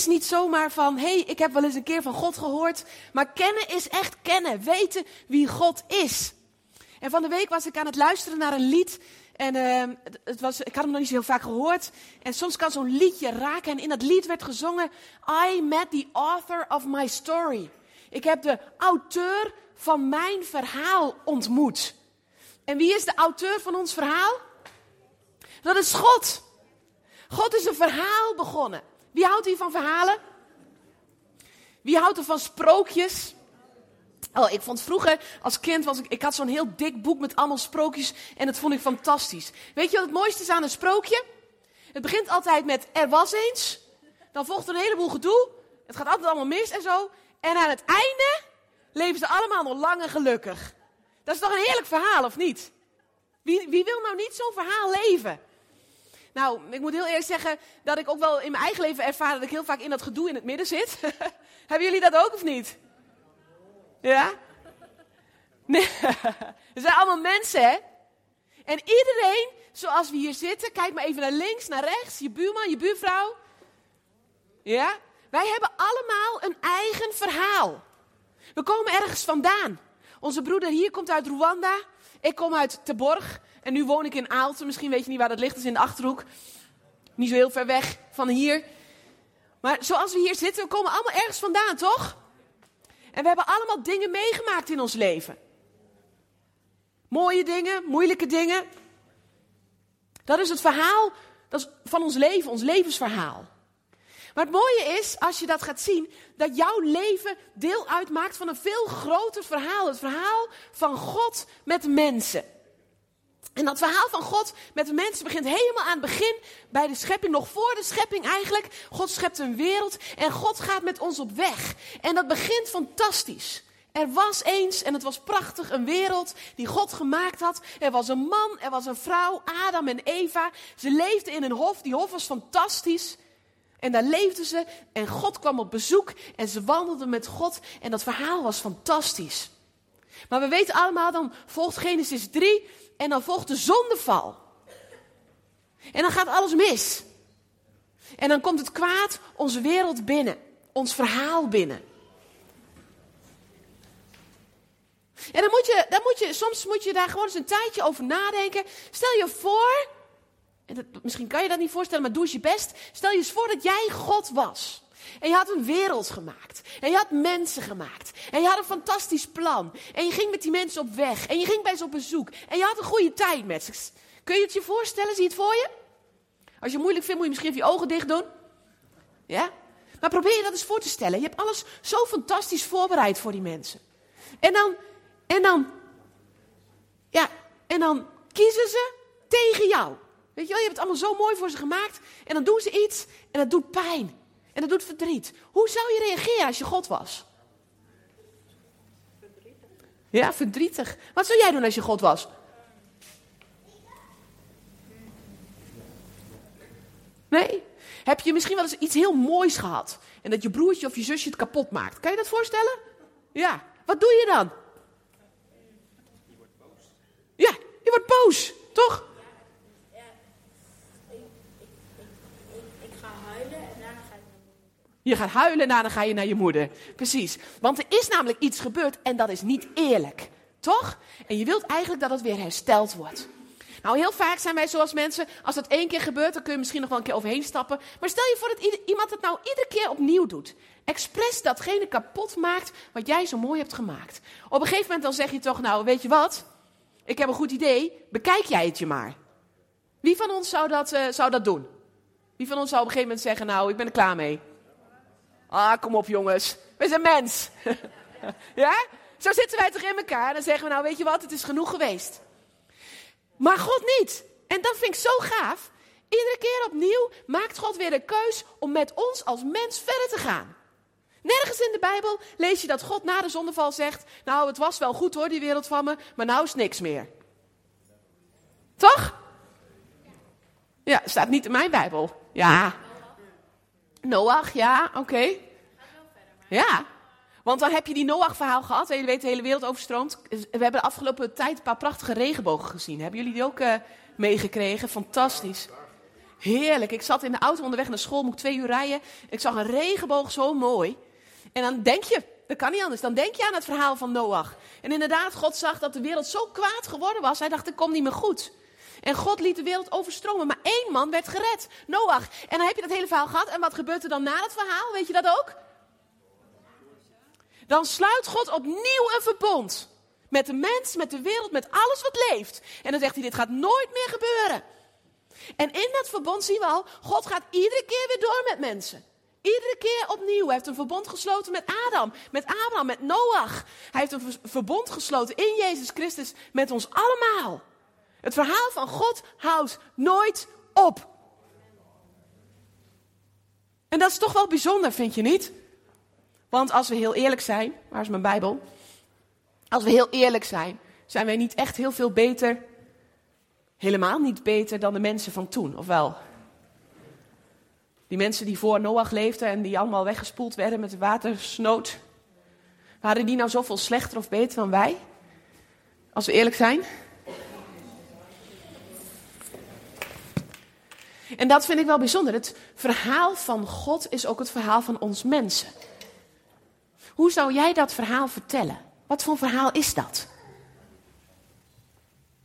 is niet zomaar van, hé, hey, ik heb wel eens een keer van God gehoord. Maar kennen is echt kennen, weten wie God is. En van de week was ik aan het luisteren naar een lied. En uh, het was, ik had hem nog niet zo heel vaak gehoord. En soms kan zo'n liedje raken. En in dat lied werd gezongen: I met the author of my story. Ik heb de auteur van mijn verhaal ontmoet. En wie is de auteur van ons verhaal? Dat is God. God is een verhaal begonnen. Wie houdt hier van verhalen? Wie houdt er van sprookjes? Oh, ik vond vroeger als kind, was ik, ik had zo'n heel dik boek met allemaal sprookjes en dat vond ik fantastisch. Weet je wat het mooiste is aan een sprookje? Het begint altijd met er was eens, dan volgt er een heleboel gedoe, het gaat altijd allemaal mis en zo. En aan het einde leven ze allemaal nog lang en gelukkig. Dat is toch een heerlijk verhaal, of niet? Wie, wie wil nou niet zo'n verhaal leven? Nou, ik moet heel eerlijk zeggen dat ik ook wel in mijn eigen leven ervaar dat ik heel vaak in dat gedoe in het midden zit. Hebben jullie dat ook of niet? Ja? Het zijn allemaal mensen, hè? En iedereen, zoals we hier zitten, kijk maar even naar links, naar rechts, je buurman, je buurvrouw. Ja? Wij hebben allemaal een eigen verhaal. We komen ergens vandaan. Onze broeder hier komt uit Rwanda. Ik kom uit Teborg. En nu woon ik in Aalten. Misschien weet je niet waar dat ligt. Dat is in de achterhoek. Niet zo heel ver weg van hier. Maar zoals we hier zitten, we komen allemaal ergens vandaan, toch? En we hebben allemaal dingen meegemaakt in ons leven. Mooie dingen, moeilijke dingen. Dat is het verhaal dat is van ons leven, ons levensverhaal. Maar het mooie is, als je dat gaat zien, dat jouw leven deel uitmaakt van een veel groter verhaal. Het verhaal van God met mensen. En dat verhaal van God met de mensen begint helemaal aan het begin bij de schepping, nog voor de schepping eigenlijk. God schept een wereld en God gaat met ons op weg. En dat begint fantastisch. Er was eens, en het was prachtig, een wereld die God gemaakt had. Er was een man, er was een vrouw, Adam en Eva. Ze leefden in een hof, die hof was fantastisch. En daar leefden ze en God kwam op bezoek en ze wandelden met God. En dat verhaal was fantastisch. Maar we weten allemaal, dan volgt Genesis 3 en dan volgt de zondeval. En dan gaat alles mis. En dan komt het kwaad onze wereld binnen, ons verhaal binnen. En dan moet je, dan moet je, soms moet je daar gewoon eens een tijdje over nadenken. Stel je voor, en dat, misschien kan je dat niet voorstellen, maar doe eens je best. Stel je eens voor dat jij God was. En je had een wereld gemaakt. En je had mensen gemaakt. En je had een fantastisch plan. En je ging met die mensen op weg. En je ging bij ze op bezoek. En je had een goede tijd met ze. Kun je het je voorstellen? Zie je het voor je? Als je het moeilijk vindt, moet je misschien even je ogen dicht doen. Ja? Maar probeer je dat eens voor te stellen. Je hebt alles zo fantastisch voorbereid voor die mensen. En dan, en dan, ja, en dan kiezen ze tegen jou. Weet je wel, je hebt het allemaal zo mooi voor ze gemaakt. En dan doen ze iets en dat doet pijn. En dat doet verdriet. Hoe zou je reageren als je God was? Verdrietig. Ja, verdrietig. Wat zou jij doen als je God was? Nee? Heb je misschien wel eens iets heel moois gehad? En dat je broertje of je zusje het kapot maakt? Kan je dat voorstellen? Ja. Wat doe je dan? Je wordt boos. Ja, je wordt boos, toch? Je gaat huilen en daarna ga je naar je moeder. Precies. Want er is namelijk iets gebeurd en dat is niet eerlijk. Toch? En je wilt eigenlijk dat het weer hersteld wordt. Nou, heel vaak zijn wij zoals mensen, als dat één keer gebeurt, dan kun je misschien nog wel een keer overheen stappen. Maar stel je voor dat iemand het nou iedere keer opnieuw doet. Expres datgene kapot maakt wat jij zo mooi hebt gemaakt. Op een gegeven moment dan zeg je toch, nou, weet je wat? Ik heb een goed idee, bekijk jij het je maar. Wie van ons zou dat, uh, zou dat doen? Wie van ons zou op een gegeven moment zeggen, nou, ik ben er klaar mee. Ah, kom op jongens. We zijn mens. ja? Zo zitten wij toch in elkaar. En dan zeggen we nou, weet je wat, het is genoeg geweest. Maar God niet. En dat vind ik zo gaaf. Iedere keer opnieuw maakt God weer de keus om met ons als mens verder te gaan. Nergens in de Bijbel lees je dat God na de zondeval zegt: Nou, het was wel goed hoor, die wereld van me, maar nou is niks meer. Toch? Ja, staat niet in mijn Bijbel. Ja. Noach, ja, oké. Ja, want dan heb je die Noach-verhaal gehad. En je weet, de hele wereld overstroomt. We hebben de afgelopen tijd een paar prachtige regenbogen gezien. Hebben jullie die ook uh, meegekregen? Fantastisch. Heerlijk. Ik zat in de auto onderweg naar school, moet ik twee uur rijden. Ik zag een regenboog, zo mooi. En dan denk je, dat kan niet anders, dan denk je aan het verhaal van Noach. En inderdaad, God zag dat de wereld zo kwaad geworden was. Hij dacht, het komt niet meer goed. En God liet de wereld overstromen, maar één man werd gered, Noach. En dan heb je dat hele verhaal gehad. En wat gebeurt er dan na het verhaal? Weet je dat ook? Dan sluit God opnieuw een verbond. Met de mens, met de wereld, met alles wat leeft. En dan zegt hij, dit gaat nooit meer gebeuren. En in dat verbond zien we al, God gaat iedere keer weer door met mensen. Iedere keer opnieuw. Hij heeft een verbond gesloten met Adam, met Abraham, met Noach. Hij heeft een verbond gesloten in Jezus Christus met ons allemaal. Het verhaal van God houdt nooit op. En dat is toch wel bijzonder, vind je niet? Want als we heel eerlijk zijn, waar is mijn Bijbel? Als we heel eerlijk zijn, zijn wij niet echt heel veel beter, helemaal niet beter dan de mensen van toen, of wel? Die mensen die voor Noach leefden en die allemaal weggespoeld werden met de watersnood. Waren die nou zoveel slechter of beter dan wij? Als we eerlijk zijn? En dat vind ik wel bijzonder. Het verhaal van God is ook het verhaal van ons mensen. Hoe zou jij dat verhaal vertellen? Wat voor verhaal is dat?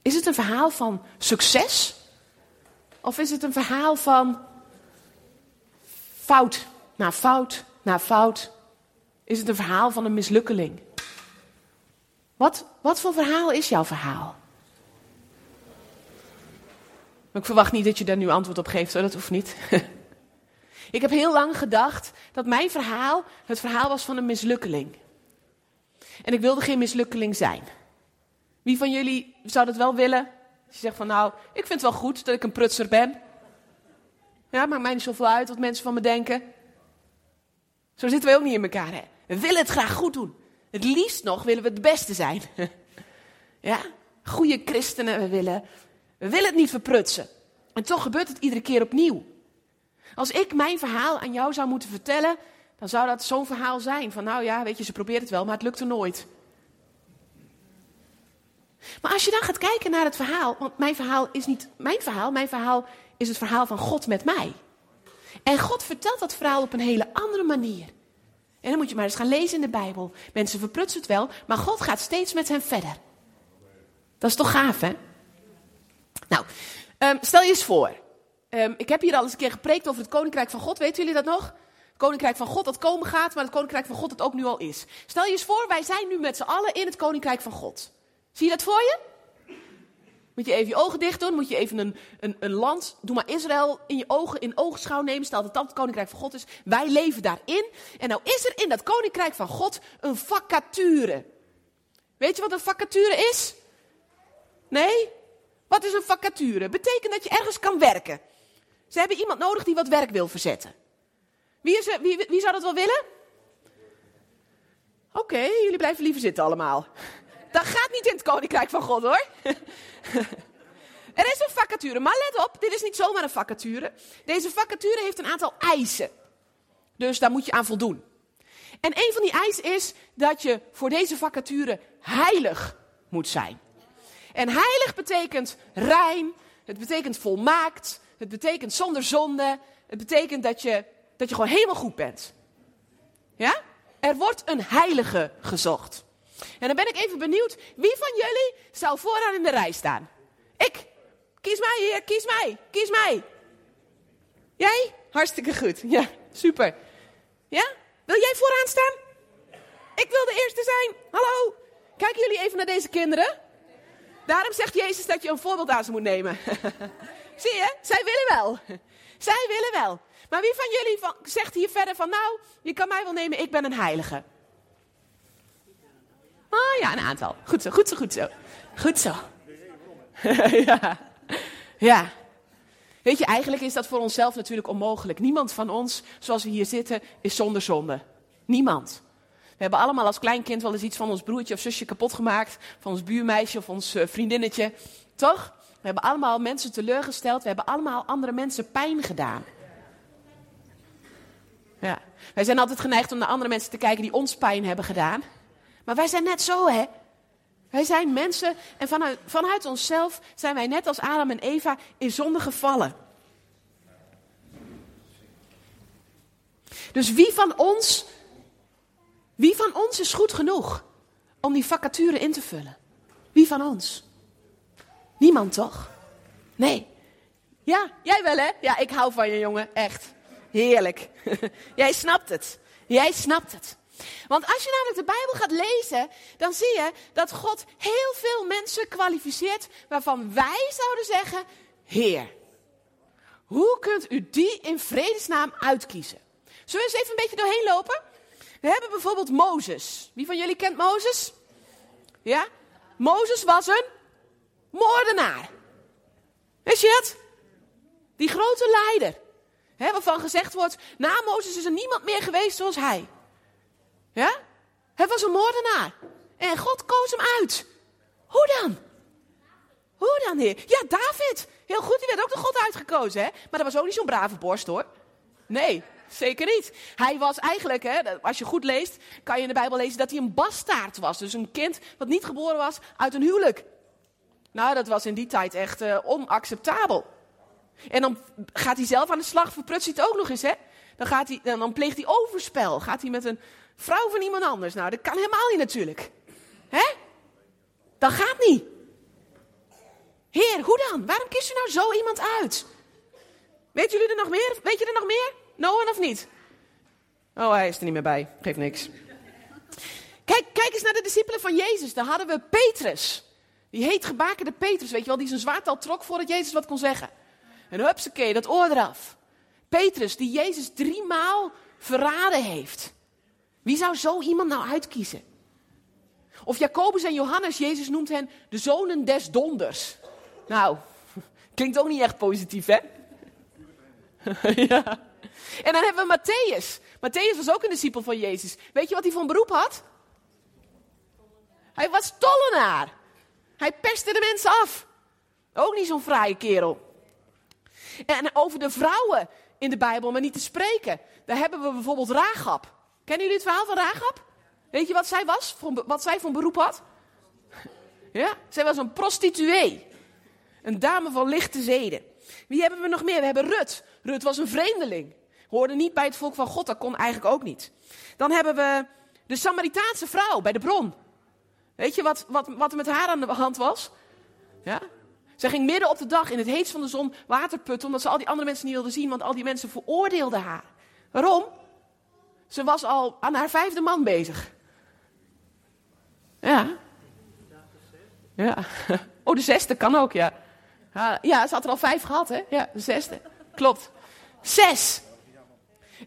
Is het een verhaal van succes? Of is het een verhaal van fout na fout na fout? Is het een verhaal van een mislukkeling? Wat, wat voor verhaal is jouw verhaal? Maar ik verwacht niet dat je daar nu antwoord op geeft, dat hoeft niet. ik heb heel lang gedacht dat mijn verhaal het verhaal was van een mislukkeling. En ik wilde geen mislukkeling zijn. Wie van jullie zou dat wel willen? Als je zegt van nou, ik vind het wel goed dat ik een prutser ben. Ja, maakt mij niet zoveel uit wat mensen van me denken. Zo zitten we ook niet in elkaar. Hè? We willen het graag goed doen. Het liefst nog willen we het beste zijn. ja, goede christenen. We willen, we willen het niet verprutsen. En toch gebeurt het iedere keer opnieuw. Als ik mijn verhaal aan jou zou moeten vertellen, dan zou dat zo'n verhaal zijn. Van nou ja, weet je, ze probeert het wel, maar het lukt er nooit. Maar als je dan gaat kijken naar het verhaal, want mijn verhaal is niet mijn verhaal, mijn verhaal is het verhaal van God met mij. En God vertelt dat verhaal op een hele andere manier. En dan moet je maar eens gaan lezen in de Bijbel. Mensen verprutsen het wel, maar God gaat steeds met hen verder. Dat is toch gaaf, hè? Nou, um, stel je eens voor. Um, ik heb hier al eens een keer gepreekt over het Koninkrijk van God. Weten jullie dat nog? Het Koninkrijk van God dat komen gaat, maar het Koninkrijk van God dat ook nu al is. Stel je eens voor, wij zijn nu met z'n allen in het Koninkrijk van God. Zie je dat voor je? Moet je even je ogen dicht doen, moet je even een, een, een land, doe maar Israël in je ogen, in oogschouw nemen, stel dat dat het koninkrijk van God is. Wij leven daarin. En nou is er in dat koninkrijk van God een vacature. Weet je wat een vacature is? Nee? Wat is een vacature? Betekent dat je ergens kan werken. Ze hebben iemand nodig die wat werk wil verzetten. Wie, is wie, wie zou dat wel willen? Oké, jullie blijven liever zitten allemaal. Dat gaat niet in het koninkrijk van God hoor. Er is een vacature, maar let op, dit is niet zomaar een vacature. Deze vacature heeft een aantal eisen. Dus daar moet je aan voldoen. En een van die eisen is dat je voor deze vacature heilig moet zijn. En heilig betekent rein, het betekent volmaakt, het betekent zonder zonde, het betekent dat je, dat je gewoon helemaal goed bent. Ja? Er wordt een heilige gezocht. En dan ben ik even benieuwd, wie van jullie zou vooraan in de rij staan? Ik. Kies mij hier, kies mij, kies mij. Jij? Hartstikke goed. Ja, super. Ja? Wil jij vooraan staan? Ik wil de eerste zijn. Hallo. Kijken jullie even naar deze kinderen? Daarom zegt Jezus dat je een voorbeeld aan ze moet nemen. Zie je? Zij willen wel. Zij willen wel. Maar wie van jullie van, zegt hier verder van, nou, je kan mij wel nemen, ik ben een heilige. Oh ja, een aantal. Goed zo, goed zo, goed zo. Goed zo. ja. ja. Weet je, eigenlijk is dat voor onszelf natuurlijk onmogelijk. Niemand van ons, zoals we hier zitten, is zonder zonde. Niemand. We hebben allemaal als kleinkind wel eens iets van ons broertje of zusje kapot gemaakt. Van ons buurmeisje of ons eh, vriendinnetje. Toch? We hebben allemaal mensen teleurgesteld. We hebben allemaal andere mensen pijn gedaan. Ja. Wij zijn altijd geneigd om naar andere mensen te kijken die ons pijn hebben gedaan. Maar wij zijn net zo, hè? Wij zijn mensen en vanuit onszelf zijn wij net als Adam en Eva in zonde gevallen. Dus wie van ons wie van ons is goed genoeg om die vacature in te vullen? Wie van ons? Niemand toch? Nee. Ja, jij wel hè? Ja, ik hou van je jongen, echt. Heerlijk. Jij snapt het. Jij snapt het. Want als je namelijk de Bijbel gaat lezen, dan zie je dat God heel veel mensen kwalificeert waarvan wij zouden zeggen, Heer. Hoe kunt u die in vredesnaam uitkiezen? Zullen we eens even een beetje doorheen lopen? We hebben bijvoorbeeld Mozes. Wie van jullie kent Mozes? Ja? Mozes was een moordenaar. Weet je dat? Die grote leider. Waarvan gezegd wordt, na Mozes is er niemand meer geweest zoals hij. Ja? Hij was een moordenaar. En God koos hem uit. Hoe dan? Hoe dan, heer? Ja, David. Heel goed, die werd ook door God uitgekozen, hè? Maar dat was ook niet zo'n brave borst, hoor. Nee, zeker niet. Hij was eigenlijk, hè, als je goed leest, kan je in de Bijbel lezen dat hij een bastaard was. Dus een kind wat niet geboren was uit een huwelijk. Nou, dat was in die tijd echt uh, onacceptabel. En dan gaat hij zelf aan de slag, verprutst hij het ook nog eens, hè? Dan, gaat hij, dan pleegt hij overspel. Gaat hij met een vrouw van iemand anders. Nou, dat kan helemaal niet natuurlijk. Hè? Dat gaat niet. Heer, hoe dan? Waarom kiest u nou zo iemand uit? Weet jullie er nog meer? Weet je er nog meer? Noah of niet? Oh, hij is er niet meer bij. Geeft niks. Kijk, kijk eens naar de discipelen van Jezus. Daar hadden we Petrus. Die heet gebakerde Petrus, weet je wel, die zijn zwaard al trok voordat Jezus wat kon zeggen. En hupsakee, dat oor eraf. Petrus, die Jezus drie maal verraden heeft. Wie zou zo iemand nou uitkiezen? Of Jacobus en Johannes, Jezus noemt hen de zonen des donders. Nou, klinkt ook niet echt positief, hè? ja. En dan hebben we Matthäus. Matthäus was ook een discipel van Jezus. Weet je wat hij van beroep had? Hij was tollenaar. Hij pestte de mensen af. Ook niet zo'n fraaie kerel. En over de vrouwen in de Bijbel, maar niet te spreken. Daar hebben we bijvoorbeeld Ragab. Kennen jullie het verhaal van Ragab? Weet je wat zij was? Wat zij van beroep had? Ja, zij was een prostituee. Een dame van lichte zeden. Wie hebben we nog meer? We hebben Rut. Rut was een vreemdeling. Hoorde niet bij het volk van God, dat kon eigenlijk ook niet. Dan hebben we de Samaritaanse vrouw bij de bron. Weet je wat, wat, wat er met haar aan de hand was? Ja? Zij ging midden op de dag in het heetst van de zon water putten, omdat ze al die andere mensen niet wilde zien, want al die mensen veroordeelden haar. Waarom? Ze was al aan haar vijfde man bezig. Ja. Ja. Oh, de zesde kan ook, ja. Ja, ze had er al vijf gehad, hè? Ja, de zesde. Klopt. Zes.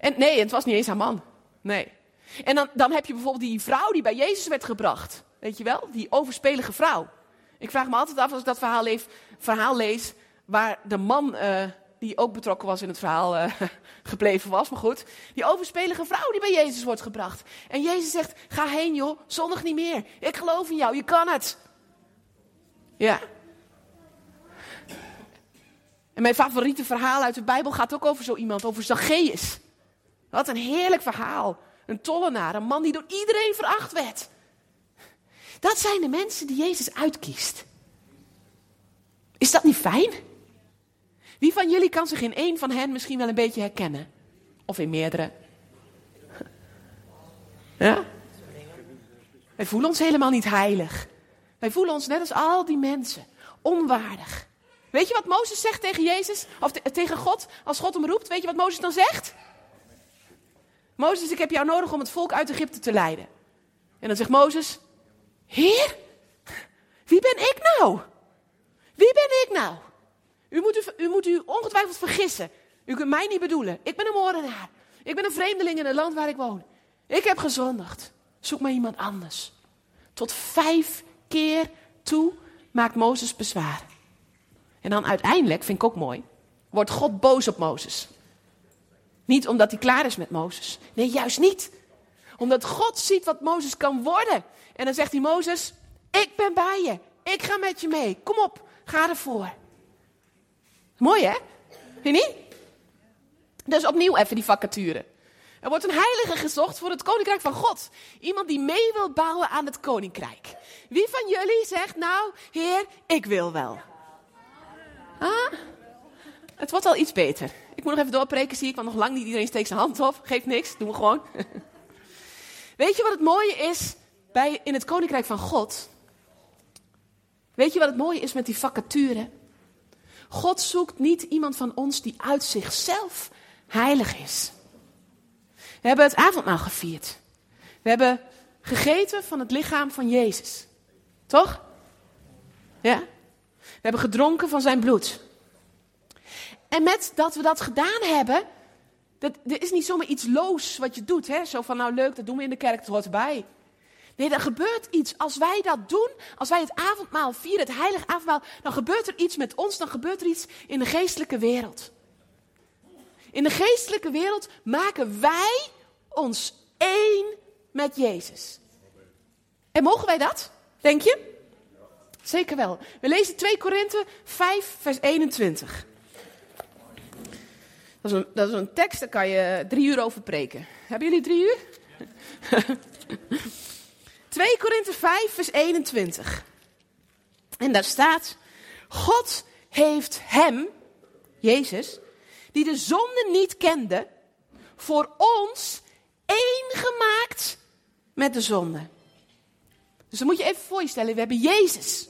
En nee, het was niet eens haar man. Nee. En dan, dan heb je bijvoorbeeld die vrouw die bij Jezus werd gebracht. Weet je wel? Die overspelige vrouw. Ik vraag me altijd af als ik dat verhaal, verhaal lees, waar de man uh, die ook betrokken was in het verhaal uh, gebleven was, maar goed. Die overspelige vrouw die bij Jezus wordt gebracht. En Jezus zegt, ga heen joh, zondig niet meer. Ik geloof in jou, je kan het. Ja. En mijn favoriete verhaal uit de Bijbel gaat ook over zo iemand, over Zacchaeus. Wat een heerlijk verhaal. Een tollenaar, een man die door iedereen veracht werd. Dat zijn de mensen die Jezus uitkiest. Is dat niet fijn? Wie van jullie kan zich in één van hen misschien wel een beetje herkennen? Of in meerdere? Ja? Wij voelen ons helemaal niet heilig. Wij voelen ons net als al die mensen onwaardig. Weet je wat Mozes zegt tegen Jezus? Of tegen God? Als God hem roept, weet je wat Mozes dan zegt? Mozes, ik heb jou nodig om het volk uit Egypte te leiden. En dan zegt Mozes, Heer, wie ben ik nou? Wie ben ik nou? U moet u, u moet u ongetwijfeld vergissen. U kunt mij niet bedoelen. Ik ben een moordenaar. Ik ben een vreemdeling in het land waar ik woon. Ik heb gezondigd. Zoek maar iemand anders. Tot vijf keer toe maakt Mozes bezwaar. En dan uiteindelijk, vind ik ook mooi, wordt God boos op Mozes. Niet omdat hij klaar is met Mozes. Nee, juist niet. Omdat God ziet wat Mozes kan worden. En dan zegt hij, Mozes, ik ben bij je. Ik ga met je mee. Kom op, ga ervoor. Mooi hè? Vind je niet? Dus opnieuw even die vacature. Er wordt een heilige gezocht voor het koninkrijk van God. Iemand die mee wil bouwen aan het koninkrijk. Wie van jullie zegt nou, heer, ik wil wel. Ah, het wordt al iets beter. Ik moet nog even doorpreken, zie ik, want nog lang niet iedereen steekt zijn hand op. Geeft niks, doen we gewoon. Weet je wat het mooie is bij, in het Koninkrijk van God? Weet je wat het mooie is met die vacature? God zoekt niet iemand van ons die uit zichzelf heilig is. We hebben het avondmaal gevierd. We hebben gegeten van het lichaam van Jezus. Toch? Ja? We hebben gedronken van zijn bloed. En met dat we dat gedaan hebben, dat, er is niet zomaar iets loos wat je doet. Hè? Zo van, nou leuk, dat doen we in de kerk, dat hoort erbij. Nee, er gebeurt iets. Als wij dat doen, als wij het avondmaal vieren, het heilige avondmaal, dan gebeurt er iets met ons, dan gebeurt er iets in de geestelijke wereld. In de geestelijke wereld maken wij ons één met Jezus. En mogen wij dat? Denk je? Zeker wel. We lezen 2 Korinthe 5, vers 21. Dat is, een, dat is een tekst, daar kan je drie uur over preken. Hebben jullie drie uur? 2 Korinthe 5, vers 21. En daar staat: God heeft hem, Jezus, die de zonde niet kende, voor ons één gemaakt met de zonde. Dus dan moet je even voor je stellen, we hebben Jezus.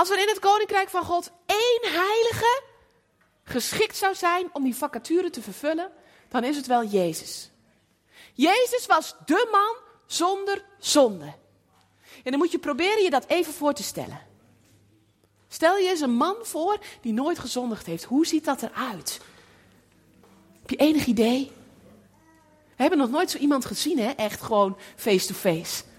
Als er in het koninkrijk van God één heilige geschikt zou zijn om die vacature te vervullen, dan is het wel Jezus. Jezus was de man zonder zonde. En dan moet je proberen je dat even voor te stellen. Stel je eens een man voor die nooit gezondigd heeft. Hoe ziet dat eruit? Heb je enig idee? We hebben nog nooit zo iemand gezien, hè? Echt gewoon face-to-face. -face.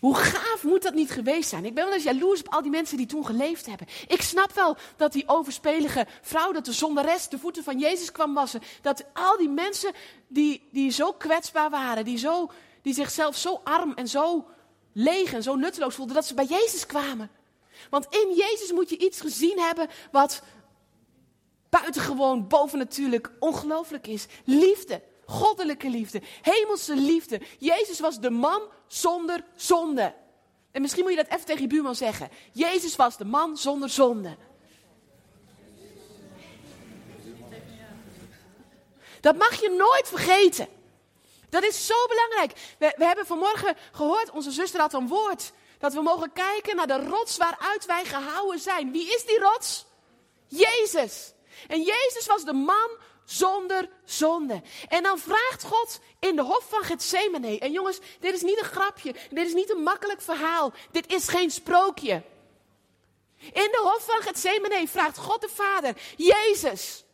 Hoe gaaf moet dat niet geweest zijn? Ik ben wel eens jaloers op al die mensen die toen geleefd hebben. Ik snap wel dat die overspelige vrouw, dat de zondares de voeten van Jezus kwam wassen. Dat al die mensen die, die zo kwetsbaar waren, die, zo, die zichzelf zo arm en zo leeg en zo nutteloos voelden, dat ze bij Jezus kwamen. Want in Jezus moet je iets gezien hebben wat buitengewoon, bovennatuurlijk, ongelooflijk is. Liefde. Goddelijke liefde, hemelse liefde. Jezus was de man zonder zonde. En misschien moet je dat even tegen je buurman zeggen. Jezus was de man zonder zonde. Dat mag je nooit vergeten. Dat is zo belangrijk. We, we hebben vanmorgen gehoord, onze zuster had een woord. Dat we mogen kijken naar de rots waaruit wij gehouden zijn. Wie is die rots? Jezus. En Jezus was de man zonder zonde. En dan vraagt God in de hof van Gethsemane. En jongens, dit is niet een grapje. Dit is niet een makkelijk verhaal. Dit is geen sprookje. In de hof van Gethsemane vraagt God de Vader, Jezus,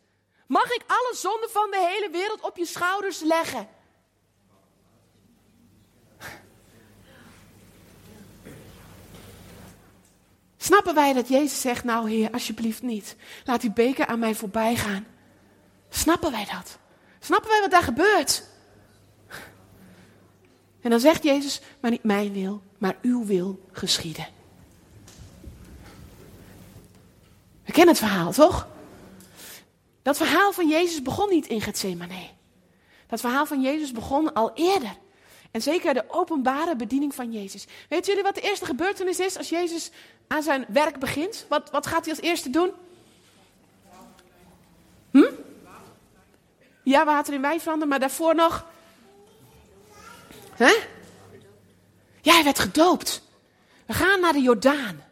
mag ik alle zonden van de hele wereld op je schouders leggen? Snappen wij dat Jezus zegt, nou Heer, alsjeblieft niet. Laat die beker aan mij voorbij gaan. Snappen wij dat? Snappen wij wat daar gebeurt? En dan zegt Jezus, maar niet mijn wil, maar uw wil geschieden. We kennen het verhaal, toch? Dat verhaal van Jezus begon niet in Gethsemane. Dat verhaal van Jezus begon al eerder. En zeker de openbare bediening van Jezus. Weet jullie wat de eerste gebeurtenis is als Jezus aan zijn werk begint? Wat, wat gaat hij als eerste doen? Ja, water in wijn veranderen, maar daarvoor nog. Hè? Ja, hij werd gedoopt. We gaan naar de Jordaan.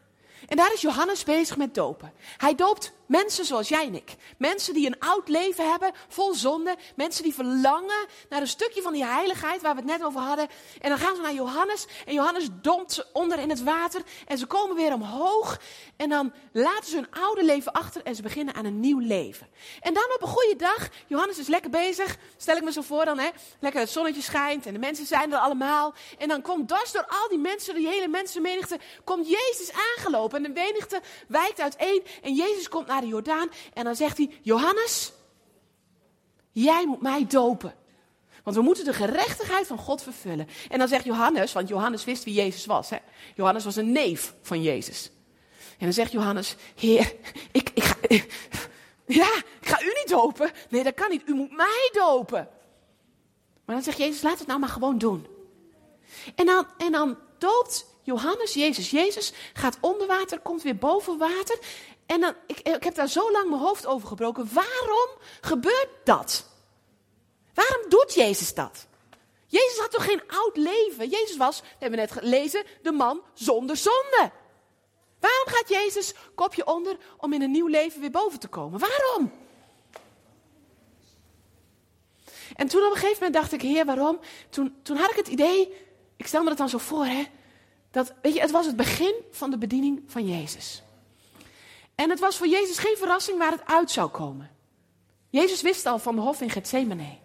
En daar is Johannes bezig met dopen. Hij doopt mensen zoals jij en ik. Mensen die een oud leven hebben, vol zonde. Mensen die verlangen naar een stukje van die heiligheid waar we het net over hadden. En dan gaan ze naar Johannes. En Johannes dompt ze onder in het water. En ze komen weer omhoog. En dan laten ze hun oude leven achter en ze beginnen aan een nieuw leven. En dan op een goede dag, Johannes is lekker bezig. Stel ik me zo voor dan, hè. Lekker het zonnetje schijnt en de mensen zijn er allemaal. En dan komt dwars door al die mensen, die hele mensenmenigte, komt Jezus aangelopen. En de menigte wijkt uiteen. En Jezus komt naar de Jordaan en dan zegt hij: Johannes, jij moet mij dopen. Want we moeten de gerechtigheid van God vervullen. En dan zegt Johannes, want Johannes wist wie Jezus was. Hè? Johannes was een neef van Jezus. En dan zegt Johannes, Heer, ik, ik ga, ja, ik ga u niet dopen. Nee, dat kan niet. U moet mij dopen. Maar dan zegt Jezus, laat het nou maar gewoon doen. En dan, en dan doopt Johannes, Jezus. Jezus gaat onder water, komt weer boven water. En dan, ik, ik heb daar zo lang mijn hoofd over gebroken. Waarom gebeurt dat? Waarom doet Jezus dat? Jezus had toch geen oud leven? Jezus was, we hebben net gelezen, de man zonder zonde. Waarom gaat Jezus kopje onder om in een nieuw leven weer boven te komen? Waarom? En toen op een gegeven moment dacht ik, Heer, waarom? Toen, toen had ik het idee, ik stel me dat dan zo voor, hè, dat, weet je, het was het begin van de bediening van Jezus. En het was voor Jezus geen verrassing waar het uit zou komen. Jezus wist al van de hof in Gethsemane.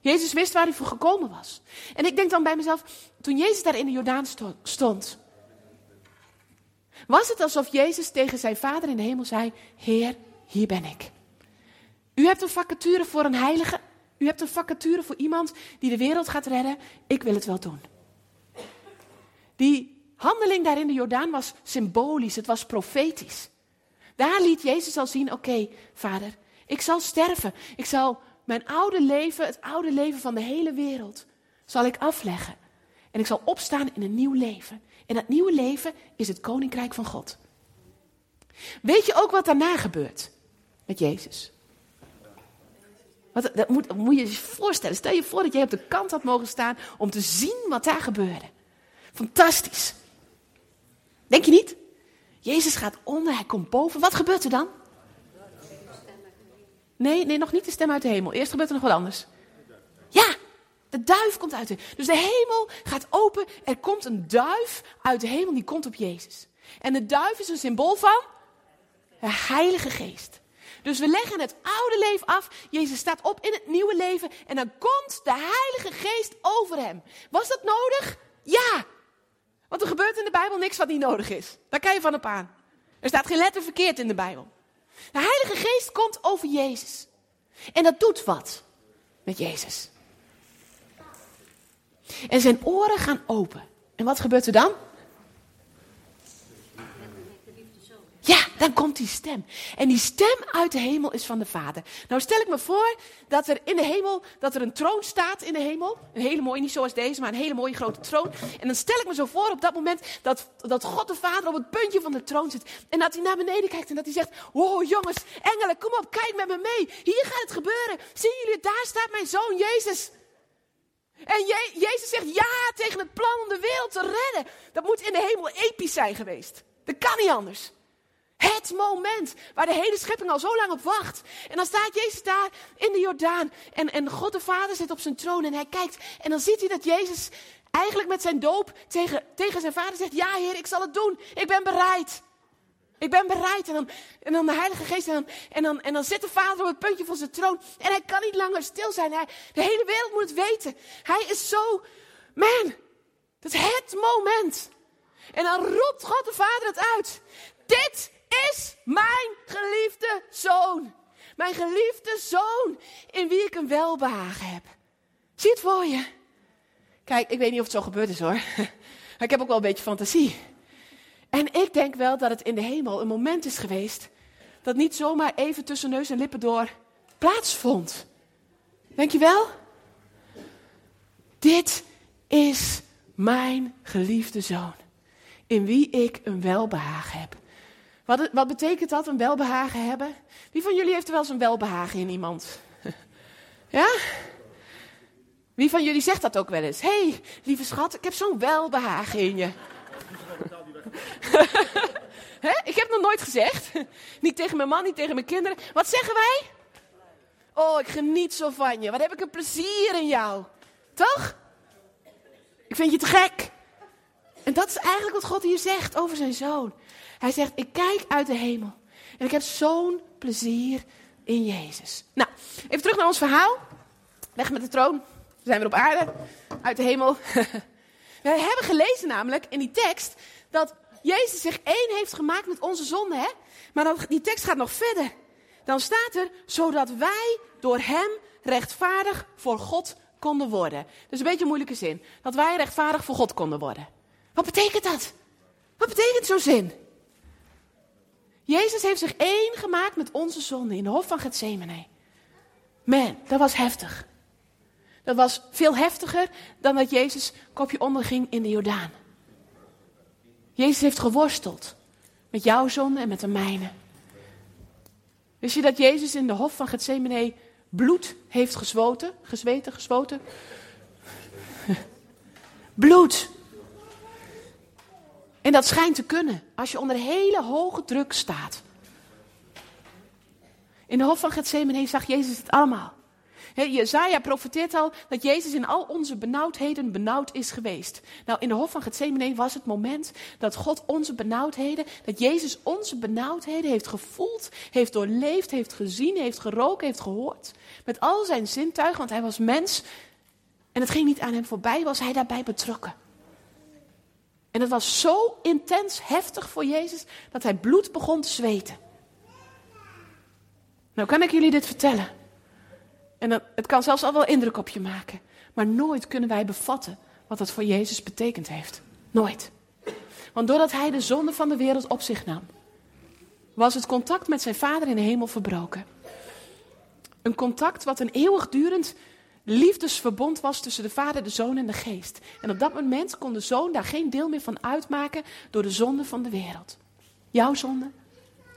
Jezus wist waar hij voor gekomen was. En ik denk dan bij mezelf, toen Jezus daar in de Jordaan stond, was het alsof Jezus tegen zijn vader in de hemel zei, Heer, hier ben ik. U hebt een vacature voor een heilige, u hebt een vacature voor iemand die de wereld gaat redden, ik wil het wel doen. Die handeling daar in de Jordaan was symbolisch, het was profetisch. Daar liet Jezus al zien, oké, vader, ik zal sterven. Ik zal mijn oude leven, het oude leven van de hele wereld, zal ik afleggen. En ik zal opstaan in een nieuw leven. En dat nieuwe leven is het koninkrijk van God. Weet je ook wat daarna gebeurt met Jezus? Wat, dat moet, moet je je voorstellen. Stel je voor dat jij op de kant had mogen staan om te zien wat daar gebeurde. Fantastisch. Denk je niet? Jezus gaat onder, hij komt boven. Wat gebeurt er dan? Nee, nee, nog niet de stem uit de hemel. Eerst gebeurt er nog wat anders. Ja, de duif komt uit de Dus de hemel gaat open. Er komt een duif uit de hemel, die komt op Jezus. En de duif is een symbool van de Heilige Geest. Dus we leggen het oude leven af. Jezus staat op in het nieuwe leven. En dan komt de Heilige Geest over hem. Was dat nodig? Ja. Want er gebeurt in de Bijbel niks wat niet nodig is. Daar kan je van op aan. Er staat geen letter verkeerd in de Bijbel. De Heilige Geest komt over Jezus. En dat doet wat met Jezus. En zijn oren gaan open. En wat gebeurt er dan? Ja, dan komt die stem. En die stem uit de hemel is van de Vader. Nou stel ik me voor dat er in de hemel, dat er een troon staat in de hemel. Een hele mooie, niet zoals deze, maar een hele mooie grote troon. En dan stel ik me zo voor op dat moment dat, dat God de Vader op het puntje van de troon zit. En dat hij naar beneden kijkt en dat hij zegt, wow jongens, engelen, kom op, kijk met me mee. Hier gaat het gebeuren. Zien jullie, daar staat mijn zoon Jezus. En Je Jezus zegt ja tegen het plan om de wereld te redden. Dat moet in de hemel episch zijn geweest. Dat kan niet anders. Het moment waar de hele schepping al zo lang op wacht. En dan staat Jezus daar in de Jordaan. En, en God de Vader zit op zijn troon en hij kijkt. En dan ziet hij dat Jezus eigenlijk met zijn doop tegen, tegen zijn vader zegt: Ja, Heer, ik zal het doen. Ik ben bereid. Ik ben bereid. En dan, en dan de Heilige Geest. En dan, en, dan, en dan zit de Vader op het puntje van zijn troon. En hij kan niet langer stil zijn. Hij, de hele wereld moet het weten. Hij is zo. Man, dat is het moment. En dan roept God de Vader het uit. Dit is mijn geliefde zoon. Mijn geliefde zoon in wie ik een welbehagen heb. Zie het voor je. Kijk, ik weet niet of het zo gebeurd is hoor. Maar ik heb ook wel een beetje fantasie. En ik denk wel dat het in de hemel een moment is geweest. dat niet zomaar even tussen neus en lippen door plaatsvond. Denk je wel? Dit is mijn geliefde zoon. In wie ik een welbehagen heb. Wat, wat betekent dat, een welbehagen hebben? Wie van jullie heeft er wel eens een welbehagen in iemand? ja? Wie van jullie zegt dat ook wel eens? hey, lieve schat, ik heb zo'n welbehagen in je. ik heb nog nooit gezegd. niet tegen mijn man, niet tegen mijn kinderen. Wat zeggen wij? Oh, ik geniet zo van je. Wat heb ik een plezier in jou. Toch? Ik vind je te gek. En dat is eigenlijk wat God hier zegt over zijn zoon. Hij zegt, ik kijk uit de hemel. En ik heb zo'n plezier in Jezus. Nou, even terug naar ons verhaal. Weg met de troon. We zijn weer op aarde. Uit de hemel. We hebben gelezen namelijk in die tekst dat Jezus zich één heeft gemaakt met onze zonde. Hè? Maar die tekst gaat nog verder. Dan staat er, zodat wij door hem rechtvaardig voor God konden worden. Dus een beetje een moeilijke zin. Dat wij rechtvaardig voor God konden worden. Wat betekent dat? Wat betekent zo'n zin? Jezus heeft zich één gemaakt met onze zonde in de hof van Gethsemane. Man, dat was heftig. Dat was veel heftiger dan dat Jezus kopje onderging in de Jordaan. Jezus heeft geworsteld met jouw zonde en met de mijne. Wist je dat Jezus in de hof van Gethsemane bloed heeft gezwoten, gezweten, geswoten? bloed. En dat schijnt te kunnen als je onder hele hoge druk staat. In de hof van Gethsemane zag Jezus het allemaal. Jezaja profeteert al dat Jezus in al onze benauwdheden benauwd is geweest. Nou, in de hof van Gethsemane was het moment dat God onze benauwdheden, dat Jezus onze benauwdheden heeft gevoeld, heeft doorleefd, heeft gezien, heeft geroken, heeft gehoord. Met al zijn zintuigen, want hij was mens. En het ging niet aan hem voorbij, was hij daarbij betrokken. En het was zo intens heftig voor Jezus dat hij bloed begon te zweten. Nou kan ik jullie dit vertellen. En het kan zelfs al wel indruk op je maken. Maar nooit kunnen wij bevatten wat dat voor Jezus betekend heeft. Nooit. Want doordat hij de zonde van de wereld op zich nam, was het contact met zijn vader in de hemel verbroken. Een contact wat een eeuwigdurend liefdesverbond was tussen de vader, de zoon en de geest. En op dat moment kon de zoon daar geen deel meer van uitmaken door de zonde van de wereld. Jouw zonde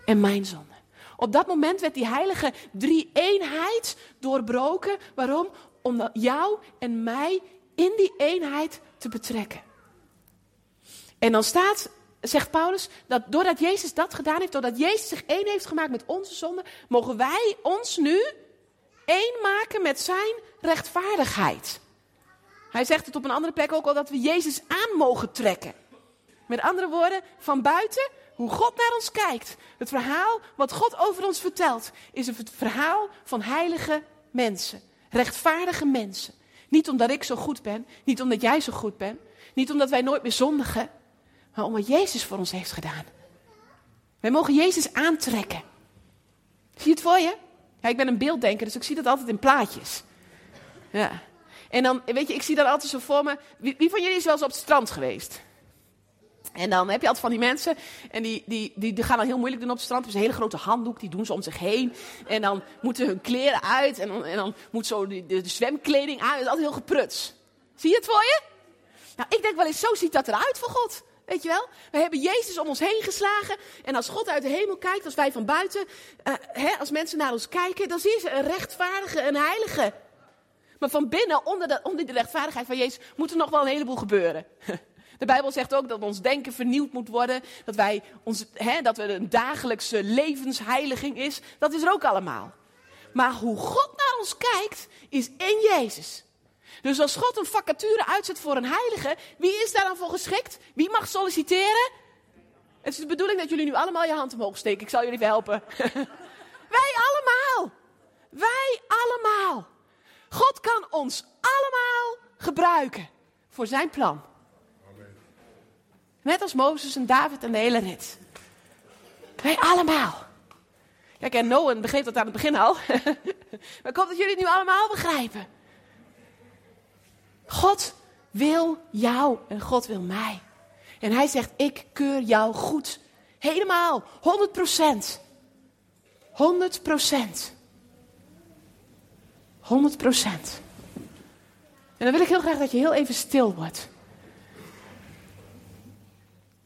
en mijn zonde. Op dat moment werd die heilige drie-eenheid doorbroken. Waarom? Om jou en mij in die eenheid te betrekken. En dan staat, zegt Paulus, dat doordat Jezus dat gedaan heeft, doordat Jezus zich één heeft gemaakt met onze zonde, mogen wij ons nu één maken met zijn rechtvaardigheid. Hij zegt het op een andere plek ook al dat we Jezus aan mogen trekken. Met andere woorden, van buiten hoe God naar ons kijkt. Het verhaal wat God over ons vertelt, is het verhaal van heilige mensen. Rechtvaardige mensen. Niet omdat ik zo goed ben, niet omdat jij zo goed bent, niet omdat wij nooit meer zondigen, maar omdat Jezus voor ons heeft gedaan. Wij mogen Jezus aantrekken. Zie je het voor je? Ja, ik ben een beelddenker, dus ik zie dat altijd in plaatjes. Ja. En dan, weet je, ik zie dat altijd zo voor me. Wie, wie van jullie is wel eens op het strand geweest? En dan heb je altijd van die mensen, en die, die, die, die gaan dan heel moeilijk doen op het strand. Dus een hele grote handdoek, die doen ze om zich heen. En dan moeten hun kleren uit, en dan, en dan moet zo de, de, zwemkleding aan. Het is altijd heel gepruts. Zie je het voor je? Nou, ik denk wel eens, zo ziet dat eruit voor God. Weet je wel? We hebben Jezus om ons heen geslagen. En als God uit de hemel kijkt, als wij van buiten, uh, hè, als mensen naar ons kijken, dan zie je ze een rechtvaardige, een heilige. Maar van binnen, onder, de, onder de rechtvaardigheid van Jezus, moet er nog wel een heleboel gebeuren. De Bijbel zegt ook dat ons denken vernieuwd moet worden. Dat, wij ons, hè, dat we een dagelijkse levensheiliging is. Dat is er ook allemaal. Maar hoe God naar ons kijkt, is in Jezus. Dus als God een vacature uitzet voor een heilige, wie is daar dan voor geschikt? Wie mag solliciteren? Het is de bedoeling dat jullie nu allemaal je hand omhoog steken. Ik zal jullie helpen. Wij allemaal. Wij allemaal. God kan ons allemaal gebruiken voor zijn plan. Net als Mozes en David en de hele rit. Wij allemaal. Kijk, en Noah begreep dat aan het begin al. maar ik hoop dat jullie het nu allemaal begrijpen. God wil jou en God wil mij. En hij zegt, ik keur jou goed. Helemaal, 100 procent. 100 procent. 100 procent. En dan wil ik heel graag dat je heel even stil wordt.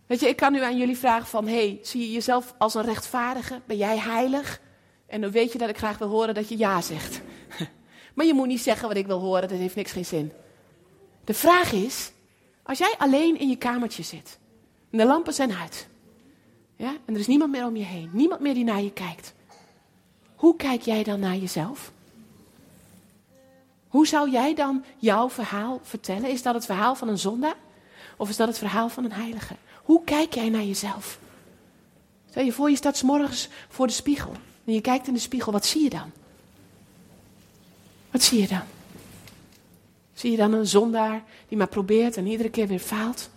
Weet je, ik kan nu aan jullie vragen van, hey, zie je jezelf als een rechtvaardige? Ben jij heilig? En dan weet je dat ik graag wil horen dat je ja zegt. Maar je moet niet zeggen wat ik wil horen, dat heeft niks geen zin. De vraag is, als jij alleen in je kamertje zit, en de lampen zijn uit, ja, en er is niemand meer om je heen, niemand meer die naar je kijkt, hoe kijk jij dan naar jezelf? Hoe zou jij dan jouw verhaal vertellen? Is dat het verhaal van een zondaar? Of is dat het verhaal van een heilige? Hoe kijk jij naar jezelf? Stel je voor, je staat morgens voor de spiegel. En je kijkt in de spiegel, wat zie je dan? Wat zie je dan? Zie je dan een zondaar die maar probeert en iedere keer weer faalt?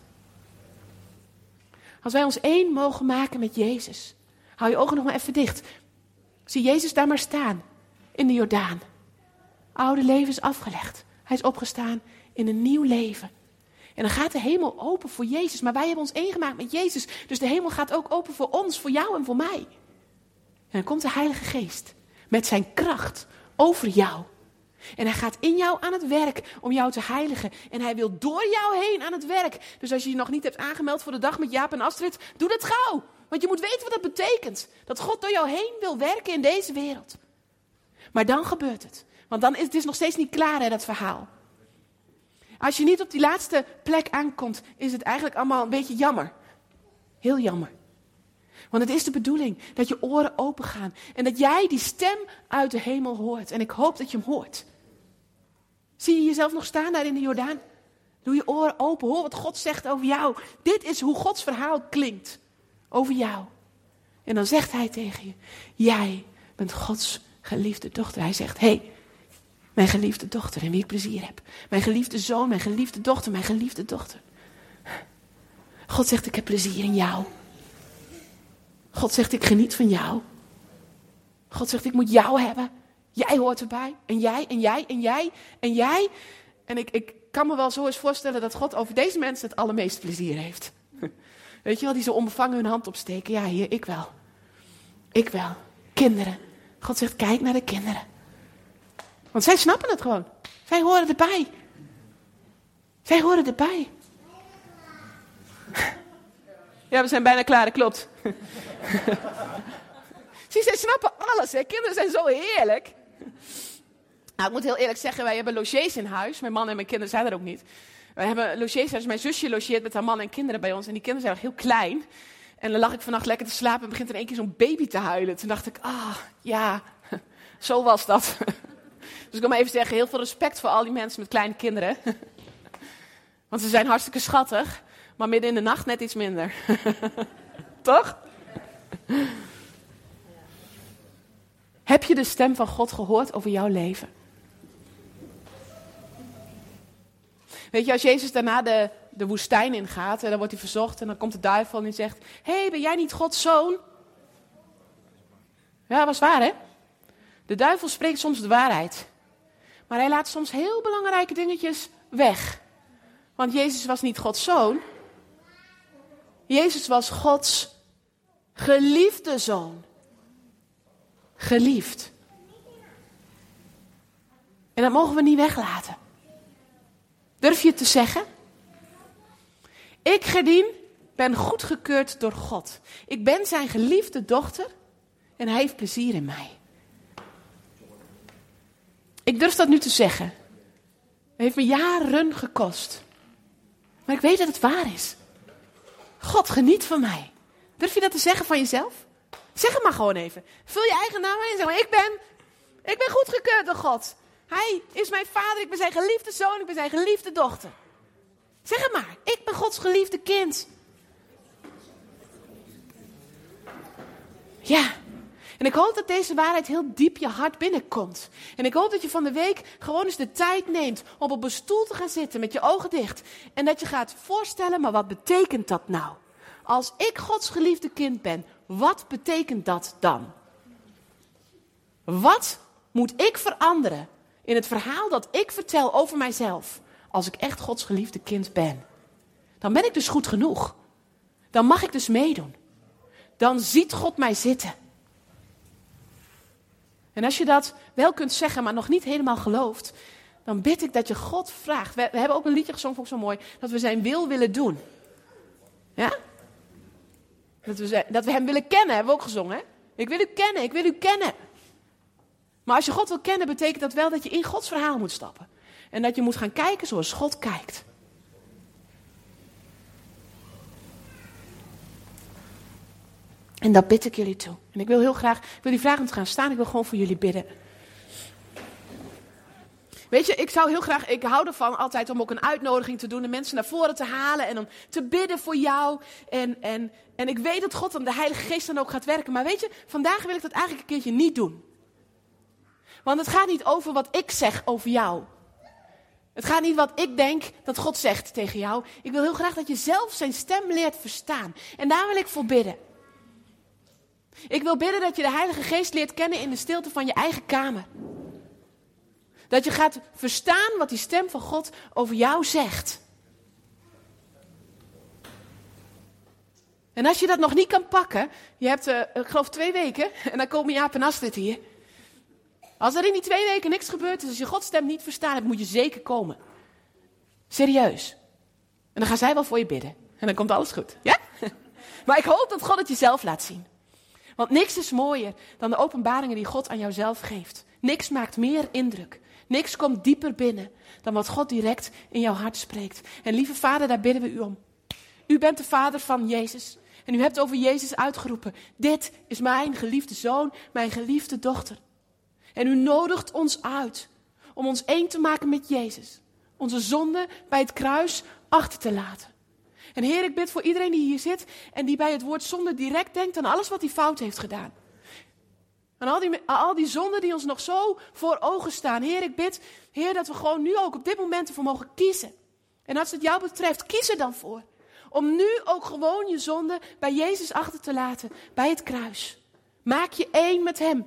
Als wij ons één mogen maken met Jezus, hou je ogen nog maar even dicht. Zie Jezus daar maar staan, in de Jordaan. Oude leven is afgelegd. Hij is opgestaan in een nieuw leven. En dan gaat de hemel open voor Jezus. Maar wij hebben ons eengemaakt met Jezus. Dus de hemel gaat ook open voor ons, voor jou en voor mij. En dan komt de Heilige Geest met zijn kracht over jou. En hij gaat in jou aan het werk om jou te heiligen. En hij wil door jou heen aan het werk. Dus als je je nog niet hebt aangemeld voor de dag met Jaap en Astrid, doe dat gauw. Want je moet weten wat dat betekent. Dat God door jou heen wil werken in deze wereld. Maar dan gebeurt het. Want dan is het is nog steeds niet klaar, hè, dat verhaal. Als je niet op die laatste plek aankomt, is het eigenlijk allemaal een beetje jammer. Heel jammer. Want het is de bedoeling dat je oren open gaan en dat jij die stem uit de hemel hoort. En ik hoop dat je hem hoort. Zie je jezelf nog staan daar in de Jordaan? Doe je oren open, hoor wat God zegt over jou. Dit is hoe Gods verhaal klinkt over jou. En dan zegt hij tegen je: Jij bent Gods geliefde dochter. Hij zegt: Hé, hey, mijn geliefde dochter in wie ik plezier heb. Mijn geliefde zoon, mijn geliefde dochter, mijn geliefde dochter. God zegt: Ik heb plezier in jou. God zegt: Ik geniet van jou. God zegt: Ik moet jou hebben. Jij hoort erbij. En jij, en jij, en jij, en jij. En ik, ik kan me wel zo eens voorstellen dat God over deze mensen het allermeeste plezier heeft. Weet je wel, die zo onbevangen hun hand opsteken. Ja, hier, ik wel. Ik wel. Kinderen. God zegt: Kijk naar de kinderen. Want zij snappen het gewoon. Zij horen erbij. Zij horen erbij. Ja, we zijn bijna klaar, dat klopt. Zie, zij snappen alles. Hè? Kinderen zijn zo heerlijk. Nou, ik moet heel eerlijk zeggen, wij hebben logies in huis. Mijn man en mijn kinderen zijn er ook niet. Wij hebben logies huis. Mijn zusje logeert met haar man en kinderen bij ons. En die kinderen zijn nog heel klein. En dan lag ik vannacht lekker te slapen en begint in één keer zo'n baby te huilen. Toen dacht ik, ah, ja, zo was dat. Dus ik wil maar even zeggen, heel veel respect voor al die mensen met kleine kinderen. Want ze zijn hartstikke schattig, maar midden in de nacht net iets minder. Toch? Heb je de stem van God gehoord over jouw leven? Weet je, als Jezus daarna de, de woestijn ingaat en dan wordt hij verzocht en dan komt de duivel en die zegt: Hé, hey, ben jij niet Gods zoon? Ja, was waar hè? De duivel spreekt soms de waarheid. Maar hij laat soms heel belangrijke dingetjes weg. Want Jezus was niet Gods zoon. Jezus was Gods geliefde zoon. Geliefd. En dat mogen we niet weglaten. Durf je het te zeggen? Ik, Gerdien, ben goedgekeurd door God. Ik ben zijn geliefde dochter en hij heeft plezier in mij. Ik durf dat nu te zeggen. Het heeft me jaren gekost. Maar ik weet dat het waar is. God geniet van mij. Durf je dat te zeggen van jezelf? Zeg het maar gewoon even. Vul je eigen naam in en zeg maar, ik ben, ik ben goedgekeurd door God. Hij is mijn vader, ik ben zijn geliefde zoon, ik ben zijn geliefde dochter. Zeg het maar, ik ben Gods geliefde kind. Ja, en ik hoop dat deze waarheid heel diep je hart binnenkomt. En ik hoop dat je van de week gewoon eens de tijd neemt om op een stoel te gaan zitten met je ogen dicht. En dat je gaat voorstellen, maar wat betekent dat nou? Als ik Gods geliefde kind ben, wat betekent dat dan? Wat moet ik veranderen in het verhaal dat ik vertel over mijzelf als ik echt Gods geliefde kind ben? Dan ben ik dus goed genoeg. Dan mag ik dus meedoen. Dan ziet God mij zitten. En als je dat wel kunt zeggen, maar nog niet helemaal gelooft, dan bid ik dat je God vraagt. We, hebben ook een liedje gezongen, vond ik zo mooi, dat we zijn wil willen doen. Ja? Dat we, dat we hem willen kennen, hebben we ook gezongen. Ik wil u kennen, ik wil u kennen. Maar als je God wil kennen, betekent dat wel dat je in Gods verhaal moet stappen. En dat je moet gaan kijken zoals God kijkt. En dat bid ik jullie toe. En ik wil heel graag, ik wil die vragen om te gaan staan, ik wil gewoon voor jullie bidden. Weet je, ik zou heel graag, ik hou ervan altijd om ook een uitnodiging te doen en mensen naar voren te halen en om te bidden voor jou. En, en, en ik weet dat God en de Heilige Geest dan ook gaat werken. Maar weet je, vandaag wil ik dat eigenlijk een keertje niet doen. Want het gaat niet over wat ik zeg over jou. Het gaat niet wat ik denk dat God zegt tegen jou. Ik wil heel graag dat je zelf zijn stem leert verstaan. En daar wil ik voor bidden. Ik wil bidden dat je de Heilige Geest leert kennen in de stilte van je eigen kamer. Dat je gaat verstaan wat die stem van God over jou zegt. En als je dat nog niet kan pakken, je hebt, uh, ik geloof twee weken, en dan komen Jaap en Astrid hier. Als er in die twee weken niks gebeurt, dus als je Gods stem niet verstaan hebt, moet je zeker komen. Serieus. En dan gaan zij wel voor je bidden. En dan komt alles goed. Ja? Maar ik hoop dat God het jezelf laat zien. Want niks is mooier dan de openbaringen die God aan jouzelf geeft. Niks maakt meer indruk. Niks komt dieper binnen dan wat God direct in jouw hart spreekt. En lieve Vader, daar bidden we u om. U bent de Vader van Jezus. En u hebt over Jezus uitgeroepen: Dit is mijn geliefde zoon, mijn geliefde dochter. En u nodigt ons uit om ons één te maken met Jezus. Onze zonde bij het kruis achter te laten. En Heer, ik bid voor iedereen die hier zit en die bij het woord zonde direct denkt aan alles wat hij fout heeft gedaan. Aan al die, al die zonden die ons nog zo voor ogen staan. Heer, ik bid, Heer, dat we gewoon nu ook op dit moment ervoor mogen kiezen. En als het jou betreft, kies er dan voor. Om nu ook gewoon je zonde bij Jezus achter te laten, bij het kruis. Maak je één met Hem.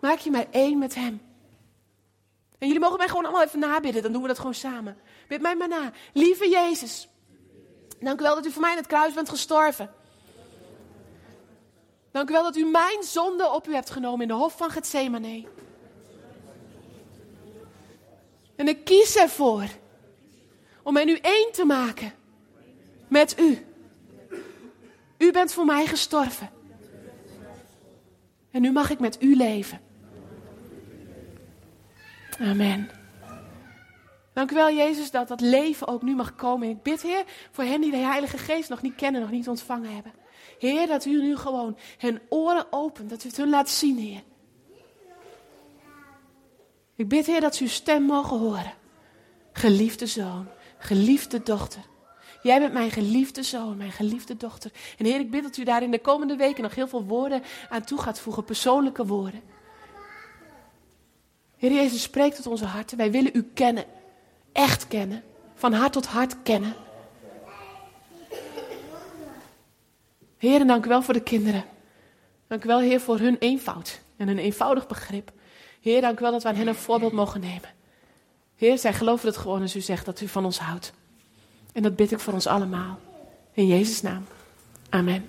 Maak je mij één met Hem. En jullie mogen mij gewoon allemaal even nabidden, dan doen we dat gewoon samen. Bid mij maar na. Lieve Jezus, dank u wel dat u voor mij in het kruis bent gestorven. Dank u wel dat u mijn zonde op u hebt genomen in de hof van Gethsemane. En ik kies ervoor om mij nu één te maken met u. U bent voor mij gestorven. En nu mag ik met u leven. Amen. Dank u wel, Jezus, dat dat leven ook nu mag komen. Ik bid, Heer, voor hen die de Heilige Geest nog niet kennen, nog niet ontvangen hebben. Heer, dat u nu gewoon hun oren opent, dat u het hun laat zien, Heer. Ik bid, Heer, dat ze uw stem mogen horen. Geliefde zoon, geliefde dochter. Jij bent mijn geliefde zoon, mijn geliefde dochter. En Heer, ik bid dat u daar in de komende weken nog heel veel woorden aan toe gaat voegen, persoonlijke woorden. Heer Jezus, spreek tot onze harten. Wij willen u kennen, echt kennen, van hart tot hart kennen. Heer, dank u wel voor de kinderen. Dank u wel, Heer, voor hun eenvoud en een eenvoudig begrip. Heer, dank u wel dat we aan hen een voorbeeld mogen nemen. Heer, zij geloven het gewoon als u zegt dat u van ons houdt. En dat bid ik voor ons allemaal. In Jezus' naam. Amen.